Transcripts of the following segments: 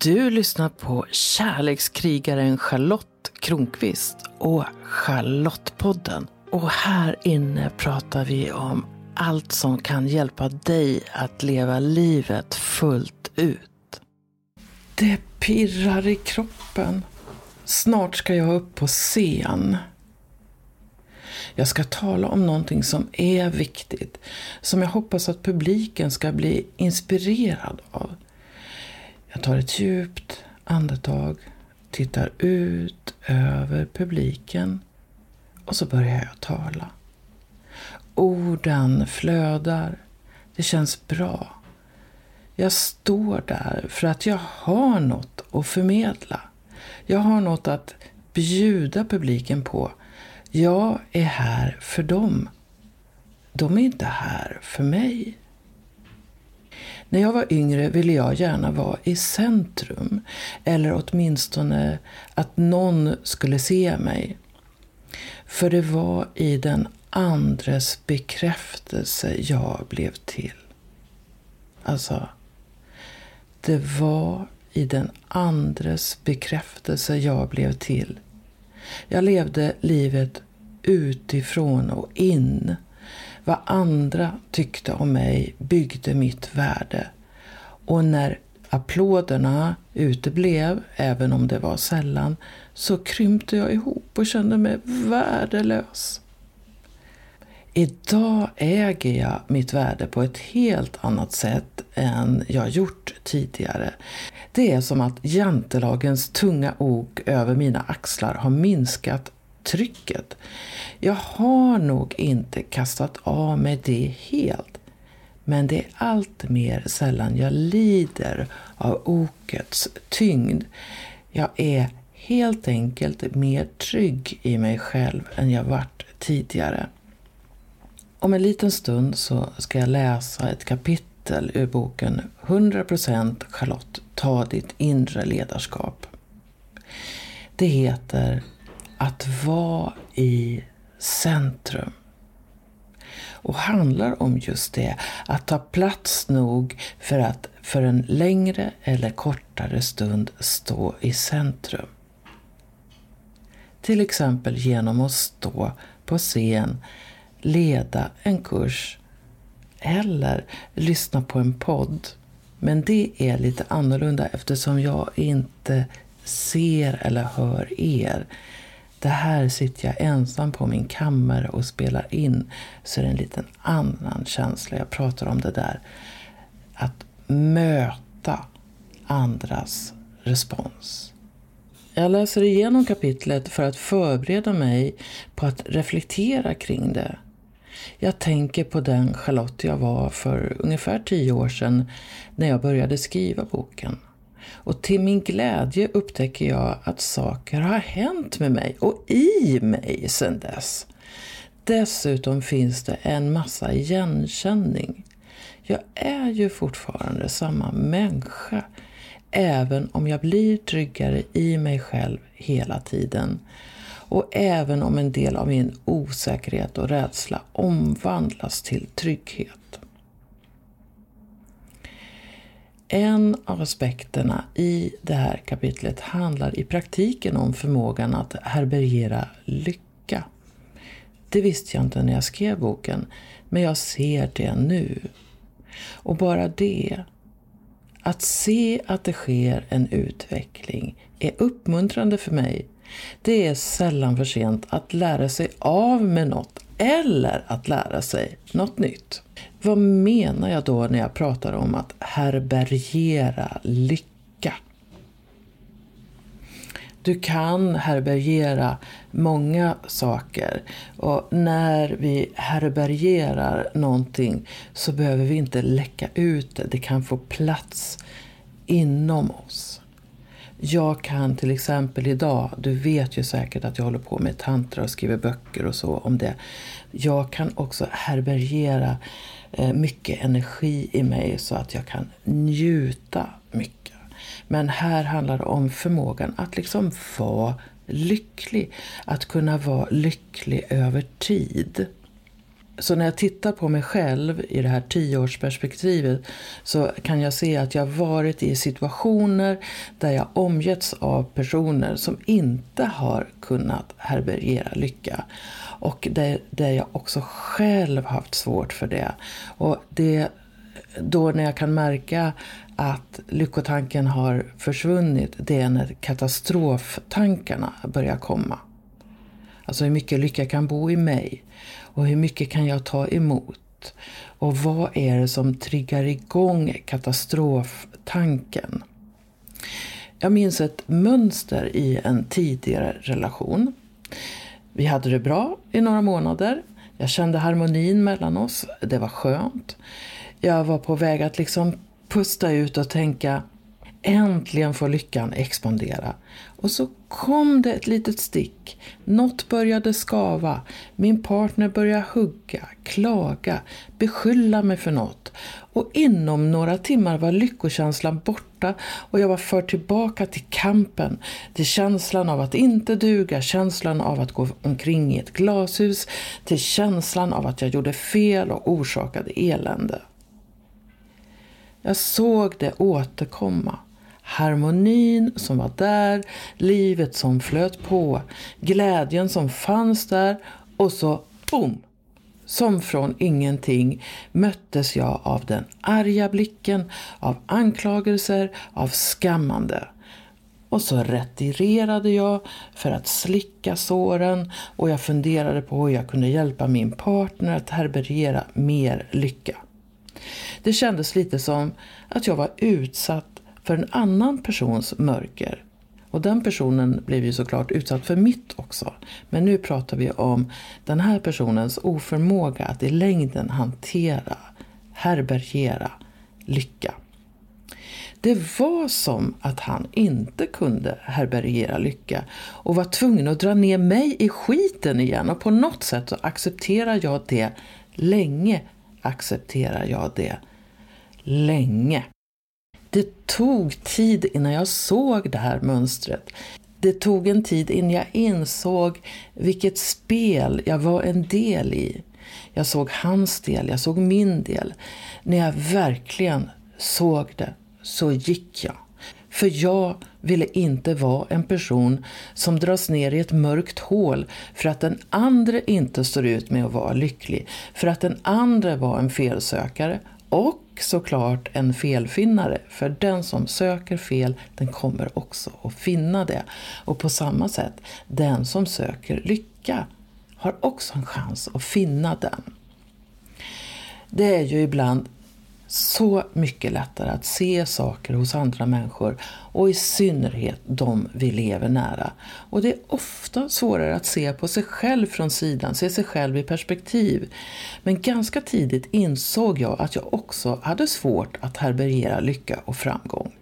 Du lyssnar på kärlekskrigaren Charlotte Kronqvist och Charlottepodden. Och här inne pratar vi om allt som kan hjälpa dig att leva livet fullt ut. Det pirrar i kroppen. Snart ska jag upp på scen. Jag ska tala om någonting som är viktigt, som jag hoppas att publiken ska bli inspirerad av. Jag tar ett djupt andetag, tittar ut över publiken och så börjar jag tala. Orden flödar. Det känns bra. Jag står där för att jag har något att förmedla. Jag har något att bjuda publiken på. Jag är här för dem. De är inte här för mig. När jag var yngre ville jag gärna vara i centrum. Eller åtminstone att någon skulle se mig. För det var i den andres bekräftelse jag blev till. Alltså, det var i den andres bekräftelse jag blev till. Jag levde livet utifrån och in. Vad andra tyckte om mig byggde mitt värde. Och när applåderna uteblev, även om det var sällan, så krympte jag ihop och kände mig värdelös. Idag äger jag mitt värde på ett helt annat sätt än jag gjort tidigare. Det är som att jantelagens tunga ok över mina axlar har minskat trycket. Jag har nog inte kastat av mig det helt. Men det är allt mer sällan jag lider av okets tyngd. Jag är helt enkelt mer trygg i mig själv än jag varit tidigare. Om en liten stund så ska jag läsa ett kapitel ur boken 100% Charlotte, ta ditt inre ledarskap. Det heter att vara i centrum och handlar om just det, att ta plats nog för att för en längre eller kortare stund stå i centrum. Till exempel genom att stå på scen leda en kurs eller lyssna på en podd. Men det är lite annorlunda eftersom jag inte ser eller hör er. Det här sitter jag ensam på min kammare och spelar in så är det en liten annan känsla. Jag pratar om det där att möta andras respons. Jag läser igenom kapitlet för att förbereda mig på att reflektera kring det. Jag tänker på den Charlotte jag var för ungefär tio år sedan när jag började skriva boken. Och till min glädje upptäcker jag att saker har hänt med mig och i mig sedan dess. Dessutom finns det en massa igenkänning. Jag är ju fortfarande samma människa, även om jag blir tryggare i mig själv hela tiden. Och även om en del av min osäkerhet och rädsla omvandlas till trygghet. En av aspekterna i det här kapitlet handlar i praktiken om förmågan att härbärgera lycka. Det visste jag inte när jag skrev boken, men jag ser det nu. Och bara det, att se att det sker en utveckling, är uppmuntrande för mig det är sällan för sent att lära sig av med något eller att lära sig något nytt. Vad menar jag då när jag pratar om att härbärgera lycka? Du kan härbärgera många saker och när vi härbärgerar någonting så behöver vi inte läcka ut det. Det kan få plats inom oss. Jag kan till exempel idag, du vet ju säkert att jag håller på med tantra och skriver böcker och så om det. Jag kan också härbärgera eh, mycket energi i mig så att jag kan njuta mycket. Men här handlar det om förmågan att liksom vara lycklig. Att kunna vara lycklig över tid. Så när jag tittar på mig själv i det här tioårsperspektivet så kan jag se att jag varit i situationer där jag omgetts av personer som inte har kunnat härbärgera lycka. Och där, där jag också själv haft svårt för det. Och det då när jag kan märka att lyckotanken har försvunnit, det är när katastroftankarna börjar komma. Alltså hur mycket lycka kan bo i mig och hur mycket kan jag ta emot? Och vad är det som triggar igång katastroftanken? Jag minns ett mönster i en tidigare relation. Vi hade det bra i några månader. Jag kände harmonin mellan oss. Det var skönt. Jag var på väg att liksom pusta ut och tänka Äntligen får lyckan expandera. Och så kom det ett litet stick. Något började skava. Min partner började hugga, klaga, beskylla mig för något. Och inom några timmar var lyckokänslan borta och jag var för tillbaka till kampen. Till känslan av att inte duga, känslan av att gå omkring i ett glashus, till känslan av att jag gjorde fel och orsakade elände. Jag såg det återkomma. Harmonin som var där, livet som flöt på, glädjen som fanns där och så boom! Som från ingenting möttes jag av den arga blicken, av anklagelser, av skammande. Och så retirerade jag för att slicka såren och jag funderade på hur jag kunde hjälpa min partner att härbärgera mer lycka. Det kändes lite som att jag var utsatt för en annan persons mörker. Och den personen blev ju såklart utsatt för mitt också. Men nu pratar vi om den här personens oförmåga att i längden hantera, härbärgera lycka. Det var som att han inte kunde härbärgera lycka och var tvungen att dra ner mig i skiten igen och på något sätt så accepterar jag det länge accepterar jag det länge. Det tog tid innan jag såg det här mönstret. Det tog en tid innan jag insåg vilket spel jag var en del i. Jag såg hans del, jag såg min del. När jag verkligen såg det så gick jag. För jag ville inte vara en person som dras ner i ett mörkt hål för att den andra inte står ut med att vara lycklig, för att den andra var en felsökare och såklart en felfinnare, för den som söker fel, den kommer också att finna det. Och på samma sätt, den som söker lycka har också en chans att finna den. Det är ju ibland så mycket lättare att se saker hos andra människor och i synnerhet de vi lever nära. Och det är ofta svårare att se på sig själv från sidan, se sig själv i perspektiv. Men ganska tidigt insåg jag att jag också hade svårt att härbärgera lycka och framgång.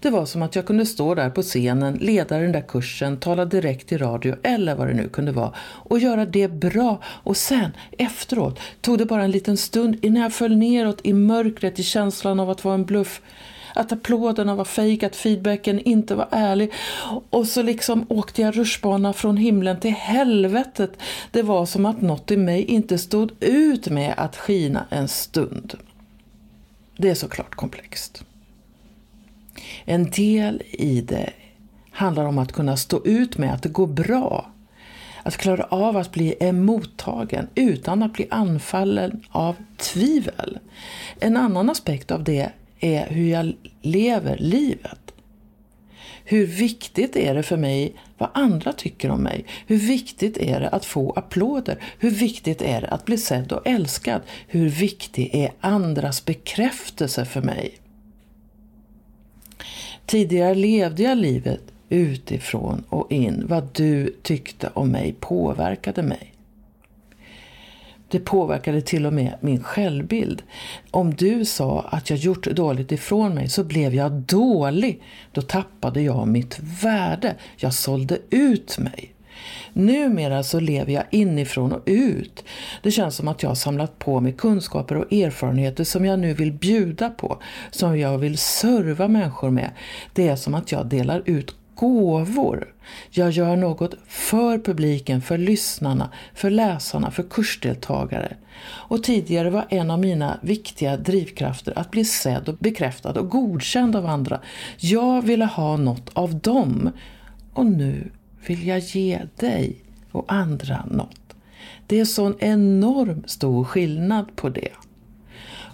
Det var som att jag kunde stå där på scenen, leda den där kursen, tala direkt i radio eller vad det nu kunde vara och göra det bra och sen efteråt tog det bara en liten stund innan jag föll neråt i mörkret i känslan av att vara en bluff att applåderna var fejk, att feedbacken inte var ärlig. Och så liksom åkte jag rutschbana från himlen till helvetet. Det var som att något i mig inte stod ut med att skina en stund. Det är såklart komplext. En del i det handlar om att kunna stå ut med att det går bra. Att klara av att bli emottagen utan att bli anfallen av tvivel. En annan aspekt av det är hur jag lever livet. Hur viktigt är det för mig vad andra tycker om mig? Hur viktigt är det att få applåder? Hur viktigt är det att bli sedd och älskad? Hur viktig är andras bekräftelse för mig? Tidigare levde jag livet utifrån och in. Vad du tyckte om mig påverkade mig. Det påverkade till och med min självbild. Om du sa att jag gjort dåligt ifrån mig så blev jag dålig. Då tappade jag mitt värde. Jag sålde ut mig. Numera så lever jag inifrån och ut. Det känns som att jag har samlat på mig kunskaper och erfarenheter som jag nu vill bjuda på, som jag vill serva människor med. Det är som att jag delar ut gåvor. Jag gör något för publiken, för lyssnarna, för läsarna, för kursdeltagare. Och tidigare var en av mina viktiga drivkrafter att bli sedd och bekräftad och godkänd av andra. Jag ville ha något av dem. Och nu vill jag ge dig och andra något. Det är sån enorm stor skillnad på det.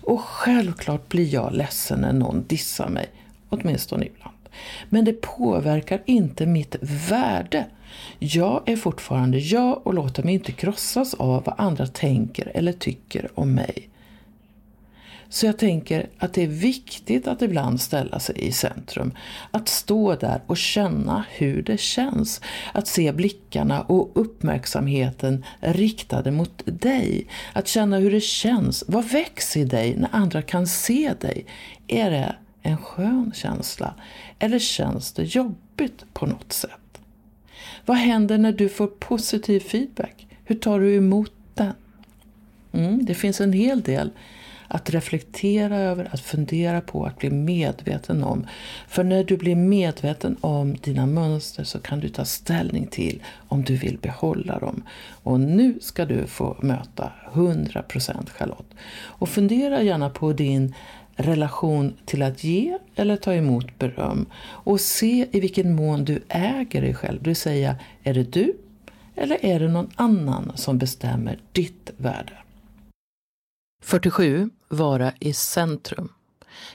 Och självklart blir jag ledsen när någon dissar mig, åtminstone ibland. Men det påverkar inte mitt värde. Jag är fortfarande jag och låter mig inte krossas av vad andra tänker eller tycker om mig. Så jag tänker att det är viktigt att ibland ställa sig i centrum. Att stå där och känna hur det känns. Att se blickarna och uppmärksamheten riktade mot dig. Att känna hur det känns. Vad väcks i dig när andra kan se dig? Är det en skön känsla? Eller känns det jobbigt på något sätt? Vad händer när du får positiv feedback? Hur tar du emot den? Mm, det finns en hel del att reflektera över, att fundera på, att bli medveten om. För när du blir medveten om dina mönster så kan du ta ställning till om du vill behålla dem. Och nu ska du få möta 100% Charlotte. Och fundera gärna på din relation till att ge eller ta emot beröm och se i vilken mån du äger dig själv. Det vill säga, är det du eller är det någon annan som bestämmer ditt värde? 47. Vara i centrum.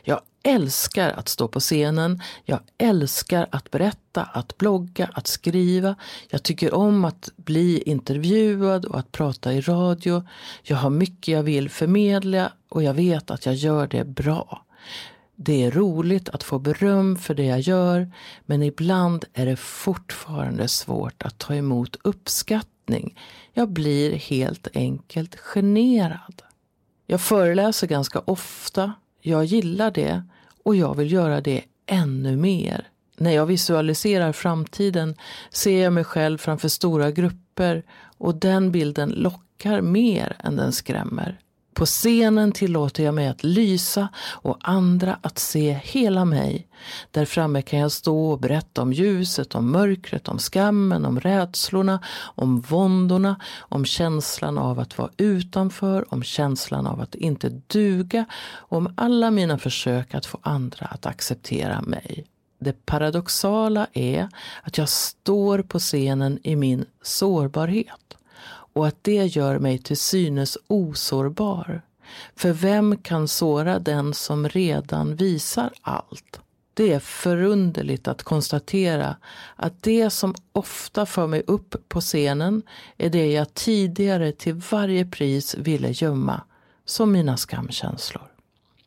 Jag älskar att stå på scenen, jag älskar att berätta, att blogga, att skriva. Jag tycker om att bli intervjuad och att prata i radio. Jag har mycket jag vill förmedla och jag vet att jag gör det bra. Det är roligt att få beröm för det jag gör men ibland är det fortfarande svårt att ta emot uppskattning. Jag blir helt enkelt generad. Jag föreläser ganska ofta, jag gillar det och jag vill göra det ännu mer. När jag visualiserar framtiden ser jag mig själv framför stora grupper och den bilden lockar mer än den skrämmer. På scenen tillåter jag mig att lysa och andra att se hela mig. Där framme kan jag stå och berätta om ljuset, om mörkret, om skammen, om rädslorna, om våndorna, om känslan av att vara utanför, om känslan av att inte duga och om alla mina försök att få andra att acceptera mig. Det paradoxala är att jag står på scenen i min sårbarhet och att det gör mig till synes osårbar. För vem kan såra den som redan visar allt? Det är förunderligt att konstatera att det som ofta för mig upp på scenen är det jag tidigare till varje pris ville gömma, som mina skamkänslor.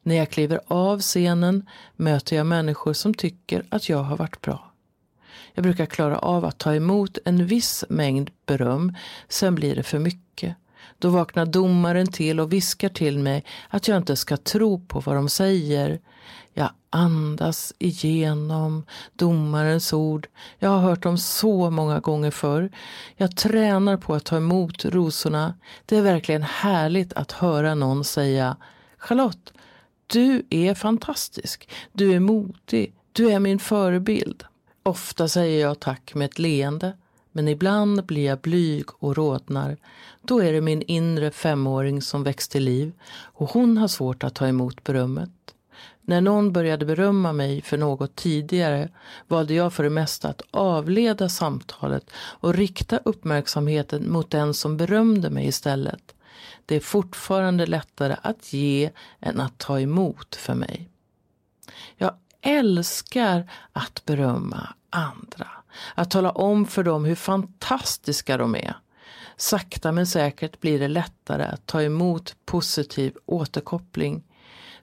När jag kliver av scenen möter jag människor som tycker att jag har varit bra. Jag brukar klara av att ta emot en viss mängd beröm, sen blir det för mycket. Då vaknar domaren till och viskar till mig att jag inte ska tro på vad de säger. Jag andas igenom domarens ord. Jag har hört dem så många gånger förr. Jag tränar på att ta emot rosorna. Det är verkligen härligt att höra någon säga Charlotte, du är fantastisk. Du är modig. Du är min förebild. Ofta säger jag tack med ett leende, men ibland blir jag blyg och rodnar. Då är det min inre femåring som väcks till liv och hon har svårt att ta emot berömmet. När någon började berömma mig för något tidigare valde jag för det mesta att avleda samtalet och rikta uppmärksamheten mot den som berömde mig istället. Det är fortfarande lättare att ge än att ta emot för mig. Jag älskar att berömma andra. Att tala om för dem hur fantastiska de är. Sakta men säkert blir det lättare att ta emot positiv återkoppling.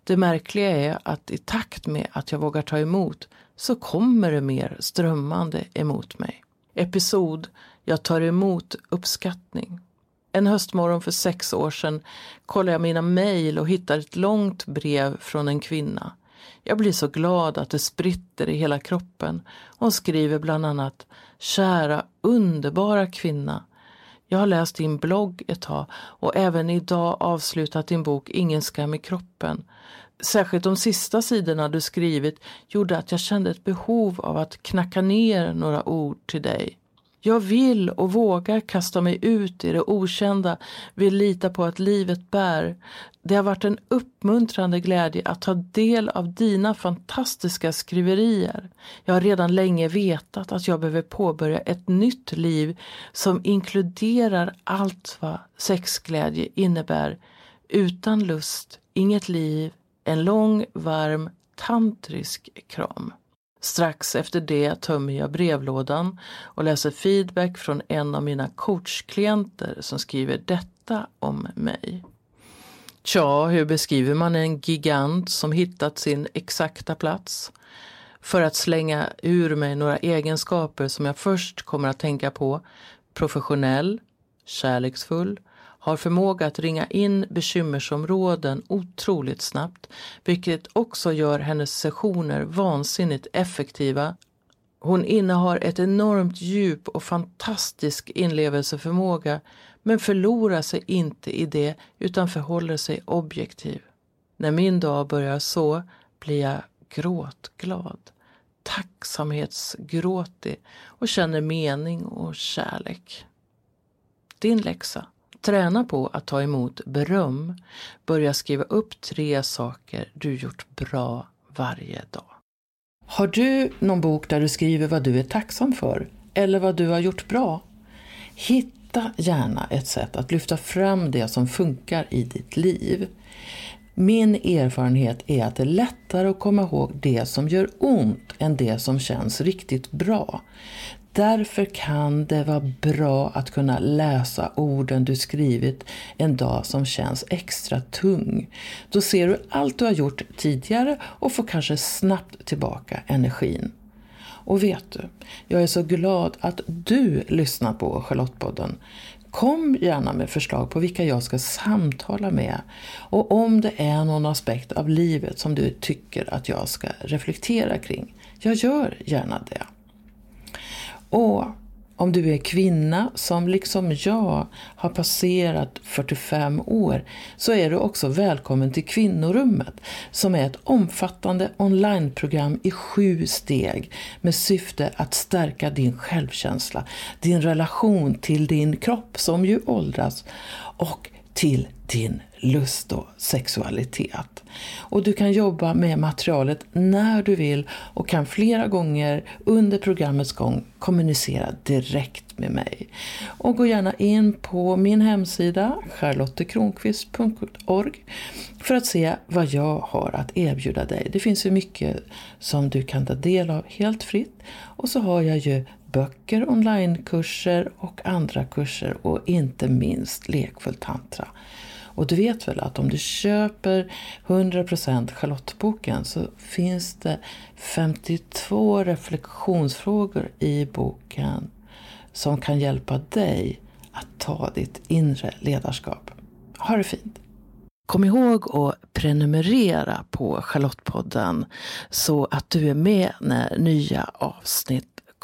Det märkliga är att i takt med att jag vågar ta emot så kommer det mer strömmande emot mig. Episod Jag tar emot uppskattning. En höstmorgon för sex år sedan kollade jag mina mejl och hittade ett långt brev från en kvinna. Jag blir så glad att det spritter i hela kroppen. Hon skriver bland annat Kära underbara kvinna. Jag har läst din blogg ett tag och även idag avslutat din bok Ingen skam i kroppen. särskilt de sista sidorna du skrivit gjorde att jag kände ett behov av att knacka ner några ord till dig. Jag vill och vågar kasta mig ut i det okända, vill lita på att livet bär. Det har varit en uppmuntrande glädje att ta del av dina fantastiska skriverier. Jag har redan länge vetat att jag behöver påbörja ett nytt liv som inkluderar allt vad sexglädje innebär. Utan lust, inget liv, en lång, varm, tantrisk kram. Strax efter det tömmer jag brevlådan och läser feedback från en av mina coachklienter som skriver detta om mig. Tja, hur beskriver man en gigant som hittat sin exakta plats? För att slänga ur mig några egenskaper som jag först kommer att tänka på. Professionell, kärleksfull, har förmåga att ringa in bekymmersområden otroligt snabbt, vilket också gör hennes sessioner vansinnigt effektiva. Hon innehar ett enormt djup och fantastisk inlevelseförmåga men förlorar sig inte i det utan förhåller sig objektiv. När min dag börjar så blir jag gråtglad, tacksamhetsgråtig och känner mening och kärlek. Din läxa Träna på att ta emot beröm. Börja skriva upp tre saker du gjort bra varje dag. Har du någon bok där du skriver vad du är tacksam för eller vad du har gjort bra? Hitta gärna ett sätt att lyfta fram det som funkar i ditt liv. Min erfarenhet är att det är lättare att komma ihåg det som gör ont än det som känns riktigt bra. Därför kan det vara bra att kunna läsa orden du skrivit en dag som känns extra tung. Då ser du allt du har gjort tidigare och får kanske snabbt tillbaka energin. Och vet du, jag är så glad att du lyssnar på Charlottepodden. Kom gärna med förslag på vilka jag ska samtala med och om det är någon aspekt av livet som du tycker att jag ska reflektera kring. Jag gör gärna det. Och om du är kvinna som liksom jag har passerat 45 år så är du också välkommen till Kvinnorummet som är ett omfattande onlineprogram i sju steg med syfte att stärka din självkänsla, din relation till din kropp som ju åldras. Och till din lust och sexualitet. Och du kan jobba med materialet när du vill och kan flera gånger under programmets gång kommunicera direkt med mig. Och gå gärna in på min hemsida charlottekronqvist.org för att se vad jag har att erbjuda dig. Det finns ju mycket som du kan ta del av helt fritt och så har jag ju böcker, onlinekurser och andra kurser och inte minst lekfull tantra. Och du vet väl att om du köper 100% Charlotteboken så finns det 52 reflektionsfrågor i boken som kan hjälpa dig att ta ditt inre ledarskap. Ha det fint! Kom ihåg att prenumerera på Charlottepodden så att du är med när nya avsnitt